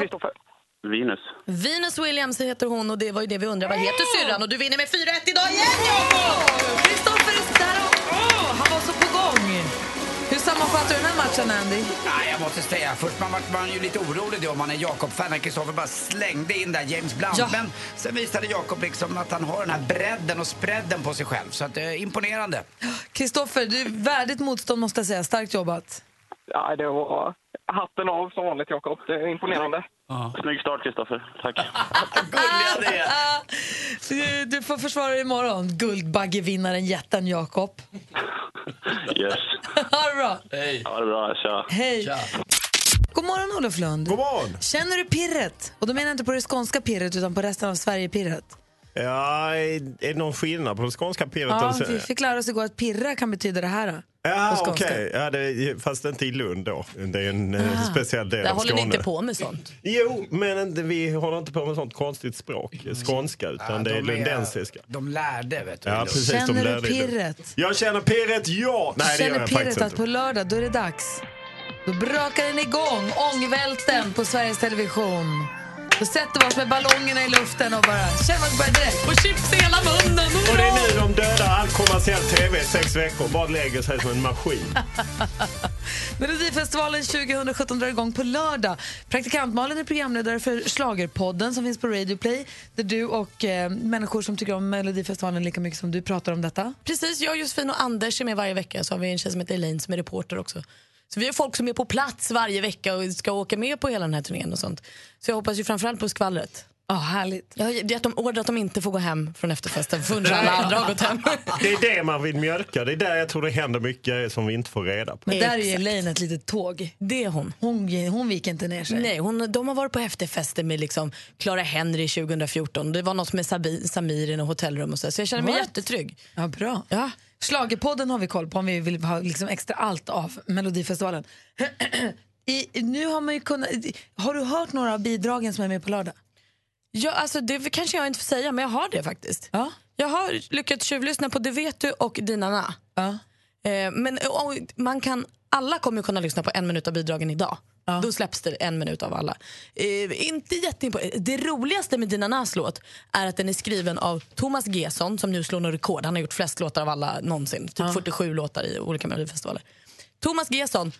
Venus. Venus Williams heter hon och det var ju det vi undrade. Vad heter syrran? Och du vinner med 4-1 idag igen Jakob! Kristoffer är där och... Åh, han var så på gång! Hur sammanfattar du den här matchen, Andy? Nej, jag måste säga, först man var man ju lite orolig då om man är Jakob-fan när Kristoffer bara slängde in där James Blunt. Ja. Men sen visade Jakob liksom att han har den här bredden och spreaden på sig själv. Så att, eh, imponerande. Kristoffer, du värdigt motstånd måste jag säga. Starkt jobbat. Ja, det var hatten av som vanligt, Jakob. Det är imponerande. Snygg start, Kristoffer. Tack. Du, du får försvara dig imorgon. Guldbaggevinnaren jätten Jakob. Yes. ha det bra! Hej. Ha det bra. Tja. Hej! God morgon, Olof Lund. God morgon. Känner du pirret? Och då menar jag inte på det skånska pirret utan på resten av Sverige-pirret. Ja, är det någon skillnad på det skånska pirret? Ja, vi fick lära oss igår att pirra kan betyda det här. Då, Ja, okej. skånska. Ja, det- fast inte i Lund då. Det är en eh, Ah. speciell del Där av håller Skåne. ni inte på med sånt. Jo, men vi håller inte på med sånt konstigt språk, skånska, utan det är de är- lundensiska. De lärde, vet du. Ja, precis, de Känner du lärde Lund. pirret? Jag känner pirret, ja! Nej, Känner jag pirret att på lördag då är det dags? Då brakar den igång, ångvälten på Sveriges Television. Då sätter vi oss med ballongerna i luften och bara känner börjar direkt. Och chips i hela munnen. Och det är nu de dödar all kommersiell tv i sex veckor. Bara lägger sig som en maskin. Melodifestivalen 2017 drar igång på lördag. Praktikant Malin är programledare för Schlagerpodden som finns på Radio Play där du och eh, människor som tycker om Melodifestivalen lika mycket som du pratar om detta. Precis, jag, Josefin och Anders är med varje vecka. Så har vi en tjej som heter Elaine som är reporter också. Så vi har folk som är på plats varje vecka och ska åka med på hela den här turnén och sånt. Så jag hoppas ju framförallt på skvallret. Ja, härligt. Jag har gett dem order att de inte får gå hem från efterfesten förrän alla andra har gått hem. Det är det man vill mjölka. Det är där jag tror det händer mycket som vi inte får reda på. Men där är ju Elaine ett litet tåg. Det är hon. Hon, hon viker inte ner sig. Nej, hon, de har varit på efterfester med liksom Clara Henry 2014. Det var något med Sabi, Samir i något hotellrum och så. Så jag känner mig What? jättetrygg. Ja, bra. Ja. Schlagerpodden har vi koll på om vi vill ha liksom extra allt av Melodifestivalen. I, nu har, man ju kunnat, har du hört några av bidragen som är med på lördag? Ja, alltså det kanske jag inte får säga, men jag har det faktiskt. Ja. Jag har lyckats tjuvlyssna på Det vet du och Dina Na. Ja. Eh, men och, man kan, alla kommer kunna lyssna på en minut av bidragen idag. Då släpps det en minut av alla. Eh, inte jätteimponerande. Det roligaste med Dina Nas låt är att den är skriven av Thomas Gesson som nu slår något rekord. Han har gjort flest låtar av alla någonsin. Typ 47 låtar i olika melodifestivaler. Thomas Gesson,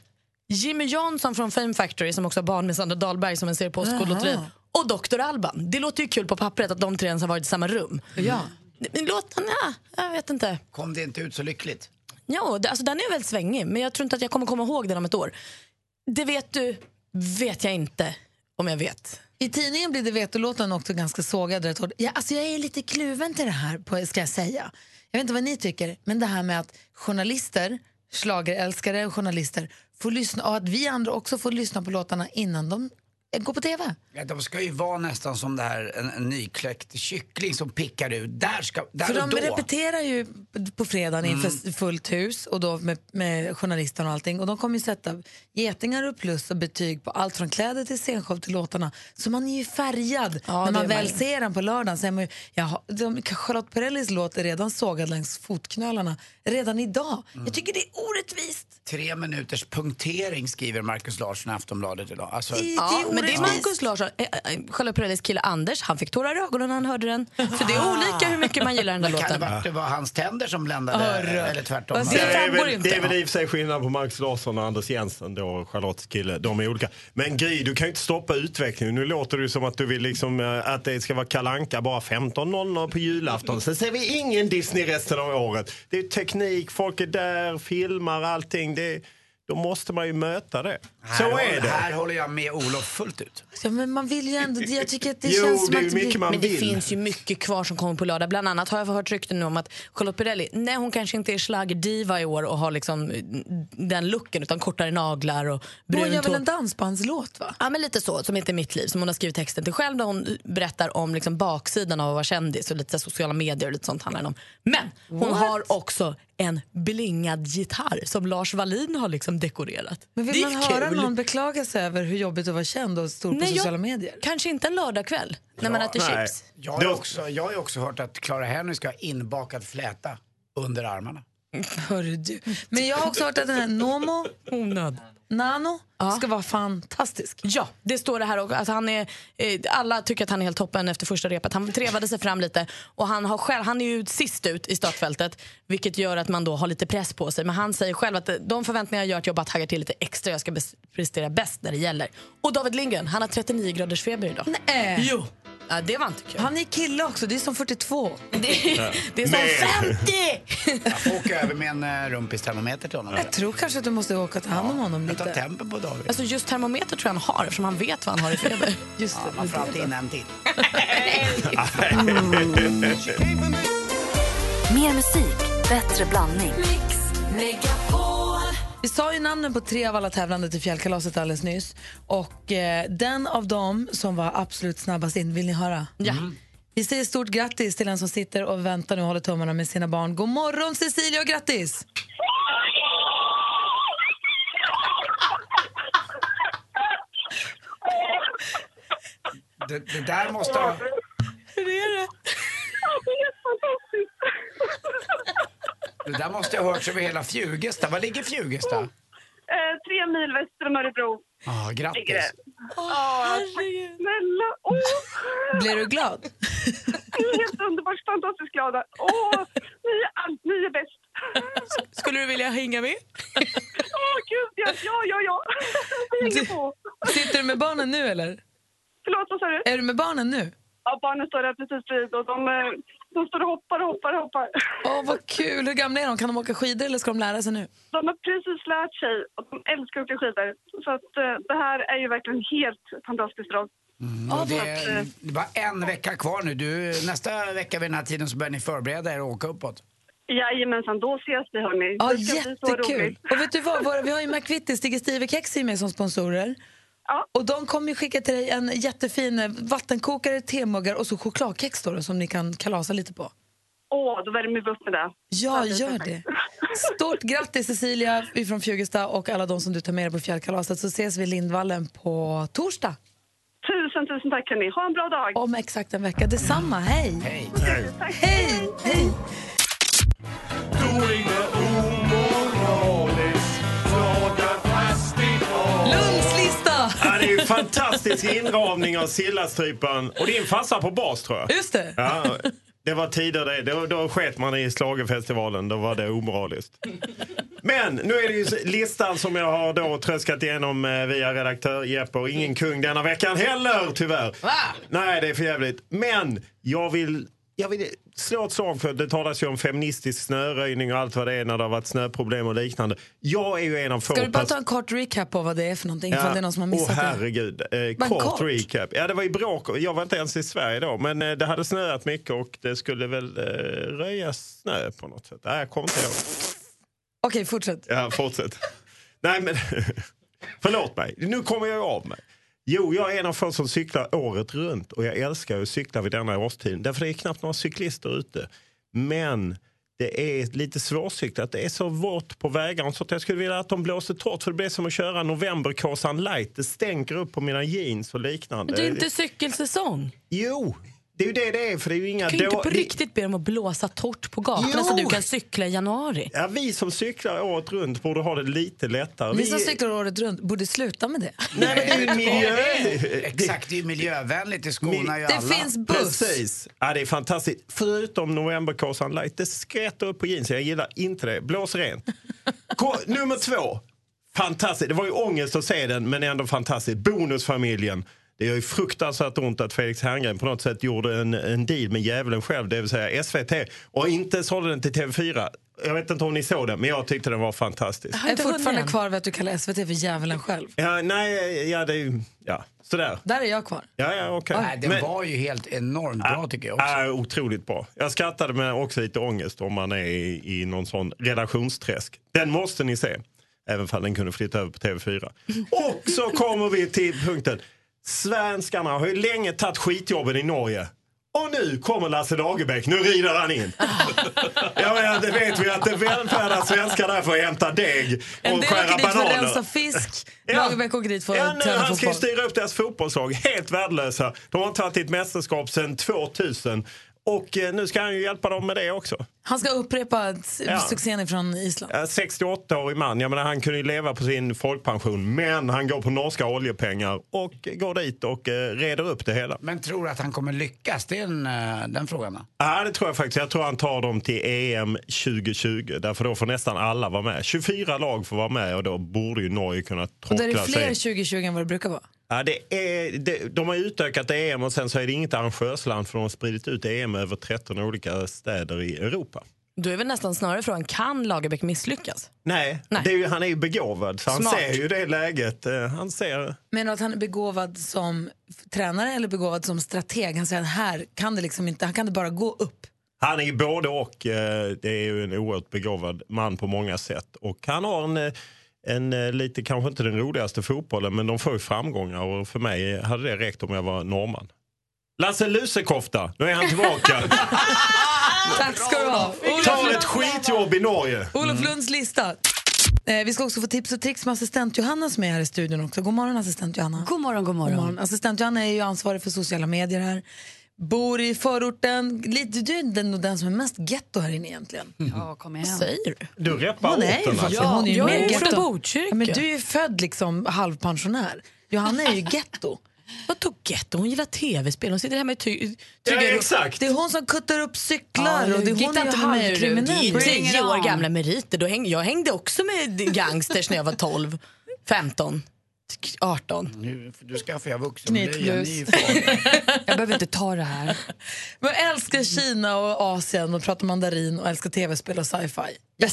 Jimmy Jansson från Fame Factory som också har barn med Sandra Dahlberg som en ser på Postkodlotteriet. Och Dr. Alban. Det låter ju kul på pappret att de tre ens har varit i samma rum. Ja. Men låten, ja, jag vet inte. Kom det inte ut så lyckligt? Ja, det, alltså den är väldigt svängig, men jag tror inte att jag kommer komma ihåg den om ett år. Det vet du, vet jag inte om jag vet. I tidningen blir det vetolåten också ganska sågad rätt hård. Ja, alltså jag är lite kluven till det här, på, ska jag säga. Jag vet inte vad ni tycker, men det här med att journalister, slagerälskare och journalister får lyssna, och att vi andra också får lyssna på låtarna innan de går på tv. Ja, de ska ju vara nästan som det här, en, en nykläckt kyckling som pickar ut. Där ska, där För och de då. repeterar ju på fredagen inför Mm. fullt hus och då med, med journalisterna och allting. Och de kommer ju sätta getingar och plus och betyg på allt från kläder till scenshow till låtarna. Så man är ju färgad Ja, när det man väl man ser den på lördagen. Så är man ju, jaha, de, Charlotte Perrellis låt är redan sågad längs fotknölarna redan idag. Mm. Jag tycker det är orättvist. Tre minuters punktering skriver Markus Larsson i Aftonbladet idag. Alltså, Ja, men det är Markus Larsson, eh, eh, Charlotte Perrellis kille Anders, han fick tårar i ögonen när han hörde den. Så det är olika hur mycket man gillar den där Men kan det låten. vara att det var hans tänder som bländade? Hörru. Eller tvärtom? Det är, framgår väl, inte. det är väl i och för sig skillnad på Marcus Larsson och Anders Jensen, då Charlottes kille. De är olika. Men Gry, du kan ju inte stoppa utvecklingen. Nu låter det som att du vill liksom, eh, att det ska vara kalanka bara 15.00 på julafton. Sen ser vi ingen Disney resten av året. Det är teknik, folk är där, filmar allting. Det, då måste man ju möta det. Här, Så håller- är det. Här håller jag med Olof fullt ut. Ja, men man vill ju ändå, jag tycker att det Jo, känns som det att det man Men det vill. finns ju mycket kvar som kommer på lördag. Bland annat har jag hört rykten nu om att Charlotte Perrelli, nej hon kanske inte är schlagerdiva i år och har liksom eh, den looken utan kortare naglar och Hon gör brunt väl en dansbandslåt va? Ja men lite så, som heter Mitt liv, som hon har skrivit texten till själv där hon berättar om liksom baksidan av att vara kändis och lite sociala medier och lite sånt handlar det om. Men hon What? har också en blingad gitarr som Lars Wallin har liksom dekorerat. Men det vill är man höra kul. någon beklaga sig över hur jobbigt att vara känd och stor på Nej, jag- sociala medier? Kanske inte en lördagkväll när man äter nej. chips. Jag har, ju också, jag har också hört att Clara Henry ska ha inbakad fläta under armarna. Hörru du. Men jag har också hört att den här Nomo Onöd. Nano ska vara fantastisk. Ja, det står det här också. Alltså han är, eh, alla tycker att han är helt toppen efter första repet. Han trevade sig fram lite och han, har själv, han är ju sist ut i startfältet vilket gör att man då har lite press på sig. Men han säger själv att eh, de förväntningar gör att jag bara taggar till lite extra. Jag ska prestera bäst när det gäller. Och David Lindgren, han har 39 graders feber idag. Nej. Jo. Ja, det var inte kul. Han är kille också, det är som 42. Det, det är som 50! Jag får åka över med en uh, rumpistermometer till honom. Jag tror kanske att du måste åka ta hand om honom Jag tar lite. tempen på David. Alltså just termometer tror jag han har eftersom han vet vad han har i feber. Just ja, man får alltid in en till. Mer musik, bättre blandning. Vi sa ju namnen på tre av alla tävlande till fjällkalaset alldeles nyss. Och eh, den av dem som var absolut snabbast in, vill ni höra? Ja. Vi säger stort grattis till den som sitter och väntar nu och håller tummarna med sina barn. God morgon Cecilia och grattis! Det, det där måste ha... Hur är det? Det där måste ha hörts över hela Fjugesta. Var ligger Fjugesta? Eh, tre mil väster om Örebro. Ah, grattis. det. Åh, tack snälla. Åh, Blir du glad? ni är helt underbart fantastiskt glada. Åh, ni är allt, ni är bäst. Skulle du vilja hänga med? Åh, gud, ja, ja, ja. ja. Vi hänger på. Sitter du med barnen nu eller? Förlåt, vad sa du? Är du med barnen nu? Ja, barnen står där precis bredvid och de, eh, de står och hoppar och hoppar och hoppar. Åh, vad kul! Hur gamla är de? Kan de åka skidor eller ska de lära sig nu? De har precis lärt sig och de älskar att åka skidor. Så att, eh, det här är ju verkligen helt fantastiskt bra. Och det, är, det var en vecka kvar nu. Du, nästa vecka vid den här tiden så börjar ni förbereda er och åka uppåt. Jajamensan, då ses vi hörni. Ja, jättekul! Och vet du vad? Vi har ju McVittys, Stig Stiver Kex med som sponsorer. Och de kommer ju skicka till dig en jättefin vattenkokare, temuggar och så chokladkex då, som ni kan kalasa lite på. Åh, då värmer vi upp med det. Ja, gör det. Stort grattis Cecilia från Fjugesta och alla de som du tar med dig på fjällkalaset så ses vi i Lindvallen på torsdag. Tusen, tusen tack hörni. Ha en bra dag. Om exakt en vecka. Detsamma, hej! Hej! Hej! hej. Lunds fantastisk inramning av Sillastrypan. Och din farsa på bas tror jag. Just det. Ja, det var tider det. Då, då sket man i Schlagerfestivalen. Då var det omoraliskt. Men nu är det ju listan som jag har då tröskat igenom eh, via redaktör Jeppe och ingen kung denna veckan heller tyvärr. Nej, det är för jävligt. Men jag vill, jag vill slå ett slag för det talas ju om feministisk snöröjning och allt vad det är när det har varit snöproblem och liknande. Jag är ju en av få Ska du bara ta en kort recap på vad det är för någonting? Ifall det är någon som har missat Åh herregud. Eh, kort, kort. recap. Ja, det var i bråk. Jag var inte ens i Sverige då. Men eh, det hade snöat mycket och det skulle väl eh, röjas snö på något sätt. Nej, jag kommer inte ihåg. Okej, fortsätt. Ja, fortsätt. Nej, men förlåt mig. Nu kommer jag av mig. Jo, jag är en av få som cyklar året runt och jag älskar att cykla vid denna årstid. Därför det är knappt några cyklister ute. Men det är lite svårcyklat. Det är så vått på vägarna så att jag skulle vilja att de blåser torrt. För det blir som att köra novemberkåsan light. Det stänker upp på mina jeans och liknande. Men det är inte cykelsäsong. Jo, det är ju det det är. För det är ju inga Du kan ju inte på riktigt be dem att blåsa torrt på gatorna Jo. så du kan cykla i januari. Ja, vi som cyklar året runt borde ha det lite lättare. Vi som cyklar året runt borde sluta med det. Nej, men det är ju miljö... Exakt, det är ju miljövänligt. Det skonar ju Det alla. finns buss. Precis. Ja, det är fantastiskt. Förutom novemberkåsan light. Det skrätter upp på jeansen. Jag gillar inte det. Blås rent. Nummer två. Fantastiskt. Det var ju ångest att se den, men ändå fantastiskt. Bonusfamiljen. Det gör ju fruktansvärt ont att Felix Herngren på något sätt gjorde en, en deal med djävulen själv, det vill säga SVT, och inte sålde den till TV4. Jag vet inte om ni såg den, men jag tyckte den var fantastisk. Jag är fortfarande kvar vid att du kallar SVT för djävulen själv. Ja, nej, ja, det är ju... Ja, sådär. Där är jag kvar. Ja, ja, okej. Nej, den Men- var ju helt enormt bra tycker jag också. Ja, otroligt bra. Jag skrattade med också lite ångest om man är i, i någon sån relationsträsk. Den måste ni se. Även fall den kunde flytta över på TV4. Och så kommer vi till punkten. Svenskarna har ju länge tagit skitjobben i Norge. Och nu kommer Lasse Lagerbäck, nu rider han in. ja, men det vet vi att det välfärdar svenskar där för att hämta deg En och del skära åker dit för att bananer. rensa fisk. Ja. Lagerbäck åker dit för Ja, att träna han ska ju fotboll. styra upp deras fotbollslag. Helt värdelösa. De har inte tagit ett mästerskap sedan 2000. Och eh, nu ska han ju hjälpa dem med det också. Han ska upprepa Ja. succén från Island. Eh, 68-årig man, jag menar, han kunde ju leva på sin folkpension men han går på norska oljepengar och går dit och eh, reder upp det hela. Men tror du att han kommer lyckas? Det är en, eh, den frågan. Ja, det tror jag faktiskt. Jag tror han tar dem till EM 2020. Därför då får nästan alla vara med. 24 lag får vara med och då borde ju Norge kunna Och där är tråckla det fler sig. 2020 än vad det brukar vara. Ja, det är, det, de har utökat EM och sen så är det inget arrangörsland för de har spridit ut EM över 13 olika städer i Europa. Då är väl nästan snarare frågan, kan Lagerbäck misslyckas? Nej, Nej. Det är ju, han är ju begåvad så han ser ju det läget. Eh, Han ser... Du att han är begåvad som tränare eller begåvad som strateg? Han säger att här kan det liksom inte, han kan det bara gå upp. Han är ju både och. eh, Det är ju en oerhört begåvad man på många sätt. Och han har en, eh, en eh, lite, kanske inte den roligaste fotbollen, men de får ju framgångar. Och för mig hade det räckt om jag var norrman. Lasse Lusekofta, nu är han tillbaka. Tack ska du ha. Tar ett skitjobb i Norge. Olof Lunds lista. Eh, vi ska också få tips och tricks med assistent Johanna som är här i studion också. God morgon assistent Johanna. God morgon, god morgon. Assistent Johanna är ju ansvarig för sociala medier här bor i förorten. Lite, du är den, den som är mest getto här inne egentligen. Ja, kom igen. Vad säger du? Du reppar Hon är orten alltså. hon är ju jag mer är från. Botkyrka. Ja, men du är ju född liksom halvpensionär. Johanna är ju getto. Vadå getto? Hon gillar tv-spel. Hon sitter hemma i ty- trygga rum. exakt. Det är hon som kuttar upp cyklar Ja, och det är hon är ju halvkriminell. Tio år gamla meriter. Då häng, jag hängde också med gangsters när jag var 12, 15, 18. Nu, du ska få göra vuxenblöja. Jag behöver inte ta det här. Men jag älskar Kina och Asien och pratar mandarin och älskar tv-spel och sci-fi.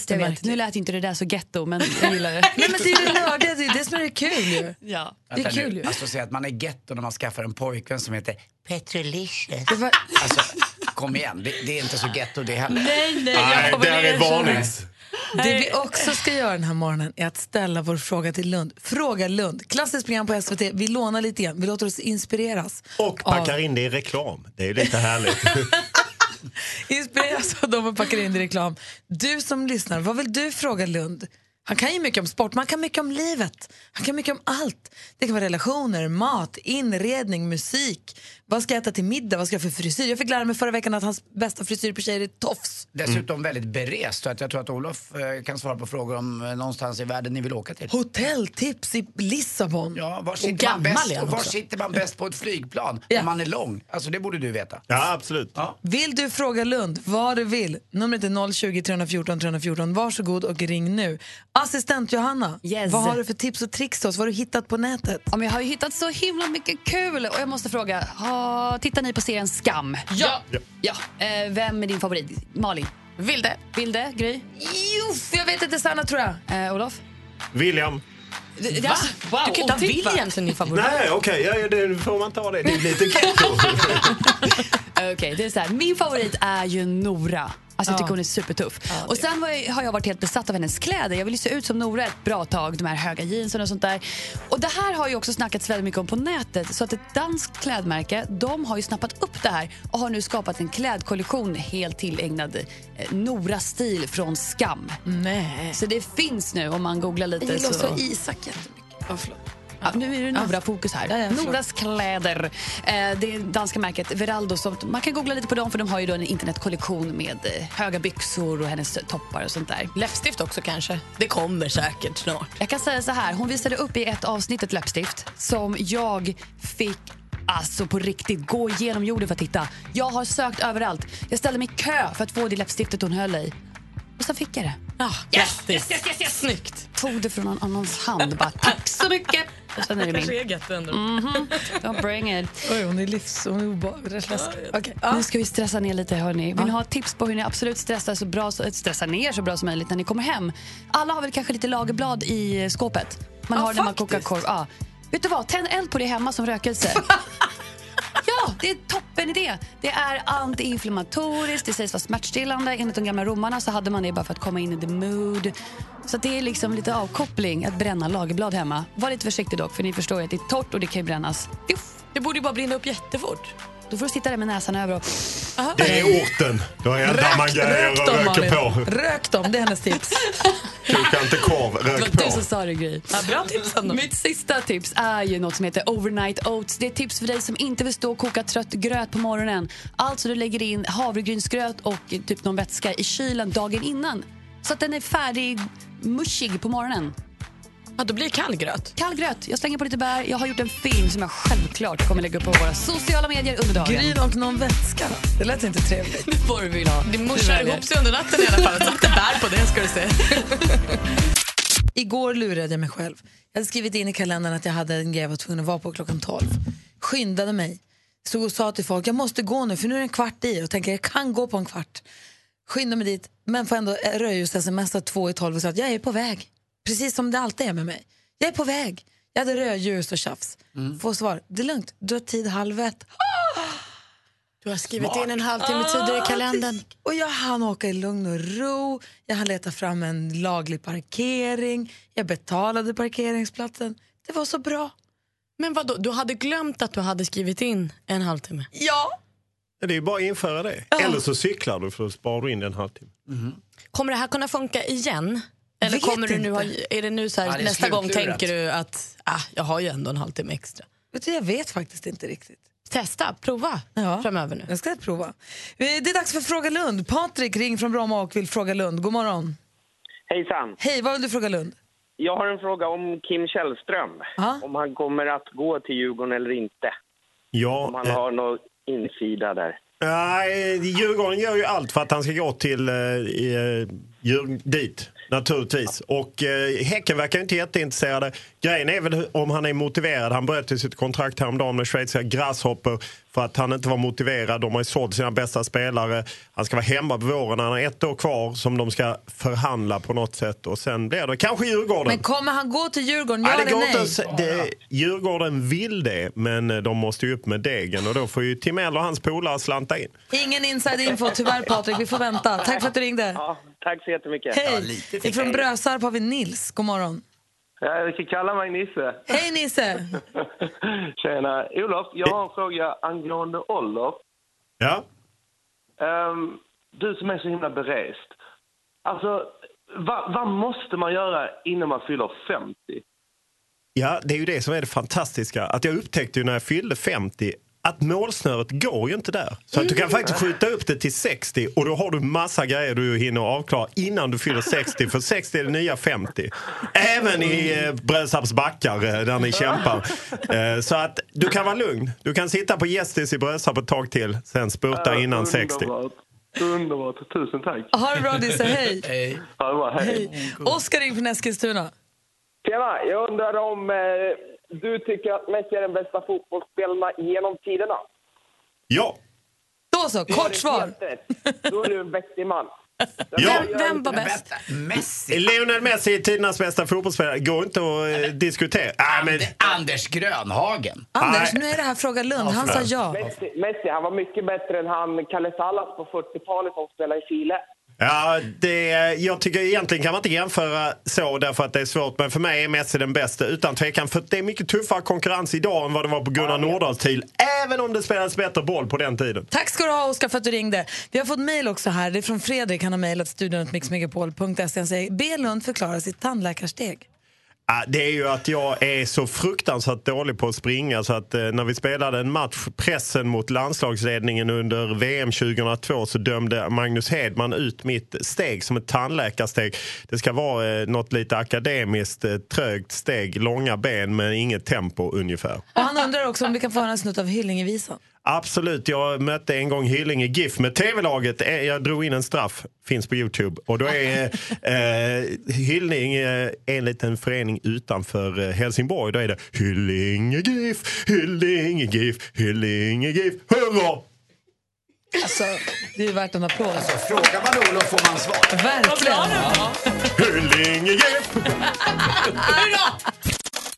Jag vet, nu lät inte det där så getto, men jag gillar det. Nej, men det är ju nördigt, det är det som är kul ju. Ja. Det är Vänta kul nu. ju. Alltså säga att man är getto när man skaffar en pojkvän som heter Petrolicious. Var... Alltså, kom igen. Det, det är inte så getto det heller. Nej, nej, Nej, jag det här är varnings. Det vi också ska göra den här morgonen är att ställa vår fråga till Lund. Fråga Lund. Klassiskt program på SVT. Vi lånar lite igen. Vi låter oss inspireras. Och packar in det i reklam. Det är lite härligt. Inspireras av dem och packar in det i reklam. Du som lyssnar, vad vill du fråga Lund? Han kan ju mycket om sport, men han kan mycket om livet. Han kan mycket om allt. Det kan vara relationer, mat, inredning, musik. Vad ska jag äta till middag? Vad ska jag för frisyr? Jag fick lära mig förra veckan att hans bästa frisyr på tjejer är tofs. Dessutom väldigt berest. Så att jag tror att Olof eh, kan svara på frågor om eh, någonstans i världen ni vill åka till. Hotelltips i Lissabon. Ja, var sitter, man gammal bäst, och var också. sitter man bäst på ett flygplan? Ja. Om man är lång. Alltså det borde du veta. Ja, absolut. Vill du fråga Lund vad du vill? Numret är 020 314 314. Varsågod och ring nu. Assistent Johanna, Yes. vad har du för tips och tricks till oss? Vad har du hittat på nätet? Ja, men jag har ju hittat så himla mycket kul och jag måste fråga, tittar ni på serien Skam? Ja! Ja. Eh, vem är din favorit? Malin? Vilde. Vilde? Gry? Juff, jag vet inte, Sanna tror jag. Eh, Olof? William. Ja. Wow, Du kan inte ha. William som din favorit. Nej, okej, ja, det får man ta det. Det är lite. Okej, det är så här. Min favorit är ju Nora. Alltså jag tycker hon är supertuff. och sen jag, har jag varit helt besatt av hennes kläder. Jag vill se ut som Nora ett bra tag, de här höga jeansen och sånt där. Och det här har ju också snackats väldigt mycket om på nätet. Så att ett danskt klädmärke, de har ju snappat upp det här och har nu skapat en klädkollektion helt tillägnad eh, Nora-stil från Skam. Nej. Så det finns nu om man googlar lite. Jag gillar så... också Isak jättemycket. Oh, förlåt. Ja, nu är det Nora-fokus här. Ja. Noras kläder. Eh, det danska märket Veraldo. Som, man kan googla lite på dem för de har ju då en internetkollektion med eh, höga byxor och hennes toppar och sånt där. Läppstift också kanske. Det kommer säkert snart. Jag kan säga så här, hon visade upp i ett avsnitt ett läppstift som jag fick Alltså på riktigt, gå igenom jorden för att hitta. Jag har sökt överallt. Jag ställde mig i kö för att få det läppstiftet hon höll i. Och så fick jag det. Ah, Yes, yes, yes, yes, yes. Snyggt. Tog det från någon annans hand. Bara, Tack så mycket. Och sen är det kanske min. är getto ändå. Mhm. Don't bring it. Oj, hon är livs... Hon är obehaglig. Okej, ja. Nu ska vi stressa ner lite. Hörni. Vill ni ha tips på hur ni absolut stressar, så bra, stressar ner så bra som möjligt när ni kommer hem? Alla har väl kanske lite lagerblad i skåpet? Man Ja, har när man faktiskt. kokar korv. Ja. Vet du vad? Tänd eld på det hemma som rökelse. Det är toppen idé. Det är antiinflammatoriskt, det sägs vara smärtstillande. Enligt de gamla romarna så hade man det bara för att komma in i the mood. Så det är liksom lite avkoppling att bränna lagerblad hemma. Var lite försiktig dock, för ni förstår ju att det är torrt och det kan ju brännas. Uff, Det borde ju bara brinna upp jättefort. Då får du sitta där med näsan över och... Det är orten. Då eldar man grejer rök och dem, röker Malin. på. Rök dem, det är hennes tips. Koka inte korv, Det rök var du på. som sa det, Gry. Ja, bra tips ändå. Mitt sista tips är ju något som heter overnight oats. Det är tips för dig som inte vill stå och koka trött gröt på morgonen. Alltså du lägger in havregrynsgröt och typ någon vätska i kylen dagen innan. Så att den är färdig, mushig på morgonen. Ja, då blir det kall gröt. Kall gröt. Jag slänger på lite bär. Jag har gjort en film som jag självklart kommer lägga upp på våra sociala medier under dagen. Gryn och någon vätska. Det lät inte trevligt. Det får du vill ha. Det morsar ihop sig under natten i alla fall. Så lite bär på det ska du se. Igår lurade jag mig själv. Jag hade skrivit in i kalendern att jag hade en grej jag var tvungen att vara på klockan 12. Skyndade mig. Stod och sa till folk, jag måste gå nu för nu är det en kvart i och tänker jag kan gå på en kvart. Skyndade mig dit, men får ändå rödljus smsa två i tolv och sa att jag är på väg. Precis som det alltid är med mig. Jag är på väg. Jag hade rödljus och tjafs. Får svar, det är lugnt, du har tid halv ett. Du har skrivit in en halvtimme tidigare i kalendern. Och jag hann åka i lugn och ro, jag hann leta fram en laglig parkering, jag betalade parkeringsplatsen. Det var så bra. Men vad Du hade glömt att du hade skrivit in en halvtimme? Ja! Det är ju bara att införa det. Eller så cyklar du för att spara du in en halvtimme. Kommer det här kunna funka igen? Eller Vet kommer du nu ha, är det nu så här, Ja, det är nästa gång tänker du att ah, jag har ju ändå en halvtimme extra? Vet du, jag vet faktiskt inte riktigt. Testa, prova framöver nu. Jag ska prova. Det är dags för Fråga Lund. Patrik ring från Bromma och vill fråga Lund. God morgon. Hejsan. Hej, vad vill du fråga Lund? Jag har en fråga om Kim Källström. Om han kommer att gå till Djurgården eller inte. Ja, Om han eh, har någon insida där. Nej, Djurgården gör ju allt för att han ska gå till eh, eh, Djur, dit, naturligtvis. Och eh, Häcken verkar inte jätteintresserade. Grejen är väl om han är motiverad. Han bröt ju sitt kontrakt häromdagen med schweiziska Grasshopper för att han inte var motiverad. De har ju sålt sina bästa spelare. Han ska vara hemma på våren. Han har ett år kvar som de ska förhandla på något sätt. Och sen blir det kanske Djurgården. Men kommer han gå till Djurgården? Ja Nej, det eller går nej? inte det, Djurgården vill det, men eh, de måste ju upp med degen och då får ju Timell och hans polare slanta in. Ingen inside info tyvärr Patrik, vi får vänta. Tack för att du ringde. Ja, tack så jättemycket. Hej! Ifrån Brösarp har vi Nils. God morgon. Ja, du kan kalla mig Nisse. Hej Nisse! Tjena. Olof, jag har en fråga angående ålder. Ja? Ehm, du som är så himla berest. Alltså, vad, vad måste man göra innan man fyller 50? Ja, det är ju det som är det fantastiska. Att jag upptäckte ju när jag fyllde 50 att målsnöret går ju inte där. Så att du kan faktiskt skjuta upp det till 60 och då har du massa grejer du hinner avklara innan du fyller 60. För 60 är det nya 50. Även i eh, Brösarps backar eh, där ni kämpar. Eh, så att du kan vara lugn. Du kan sitta på Gästis i Brösarp ett tag till, sen spurta Ja, innan 60. Underbart. Underbart. Tusen tack. Ha det bra Nisse, hej! Ha det bra, hej. Oskar ring från Eskilstuna. Tjena, jag undrar om eh, du tycker att Messi är den bästa fotbollsspelarna genom tiderna? Ja. Då så, kort svar. Då är du en vettig man. Ja. Vem var bäst? Messi? Lionel Messi är tidernas bästa fotbollsspelare. Går inte att eh, diskutera. Ah, men... Anders Grönhagen. Anders, nu är det här Fråga Lund. Han sa ja. Messi, Messi, han var mycket bättre än han Kalle Salas på 40-talet som spelade i Chile. Ja, det, jag tycker egentligen kan man inte jämföra så därför att det är svårt. Men för mig är Messi den bästa utan tvekan. För det är mycket tuffare konkurrens idag än vad det var på Gunnar Nordahls tid. Även om det spelades bättre boll på den tiden. Tack ska du ha Oskar för att du ringde. Vi har fått mejl också här. Det är från Fredrik. Han har mejlat studion.mixmegapol.se. Han säger be Lund förklara sitt tandläkarsteg. Det är ju att jag är så fruktansvärt dålig på att springa så att eh, när vi spelade en match, pressen mot landslagsledningen under VM 2002 så dömde Magnus Hedman ut mitt steg som ett tandläkarsteg. Det ska vara eh, något lite akademiskt, eh, trögt steg, långa ben men inget tempo ungefär. Och han undrar också om vi kan få höra en snutt av Hyllingevisan. Absolut, jag mötte en gång Hyllinge GIF med tv-laget. Eh, Jag drog in en straff, finns på Youtube. Och då är eh, Hyllinge en liten förening utanför eh, Helsingborg. Då är det Hyllinge GIF, Hyllinge GIF, Hyllinge GIF, hurra! Alltså, det är värt en applåd. Alltså, frågar man Olof får man svar. Verkligen. Hyllinge GIF!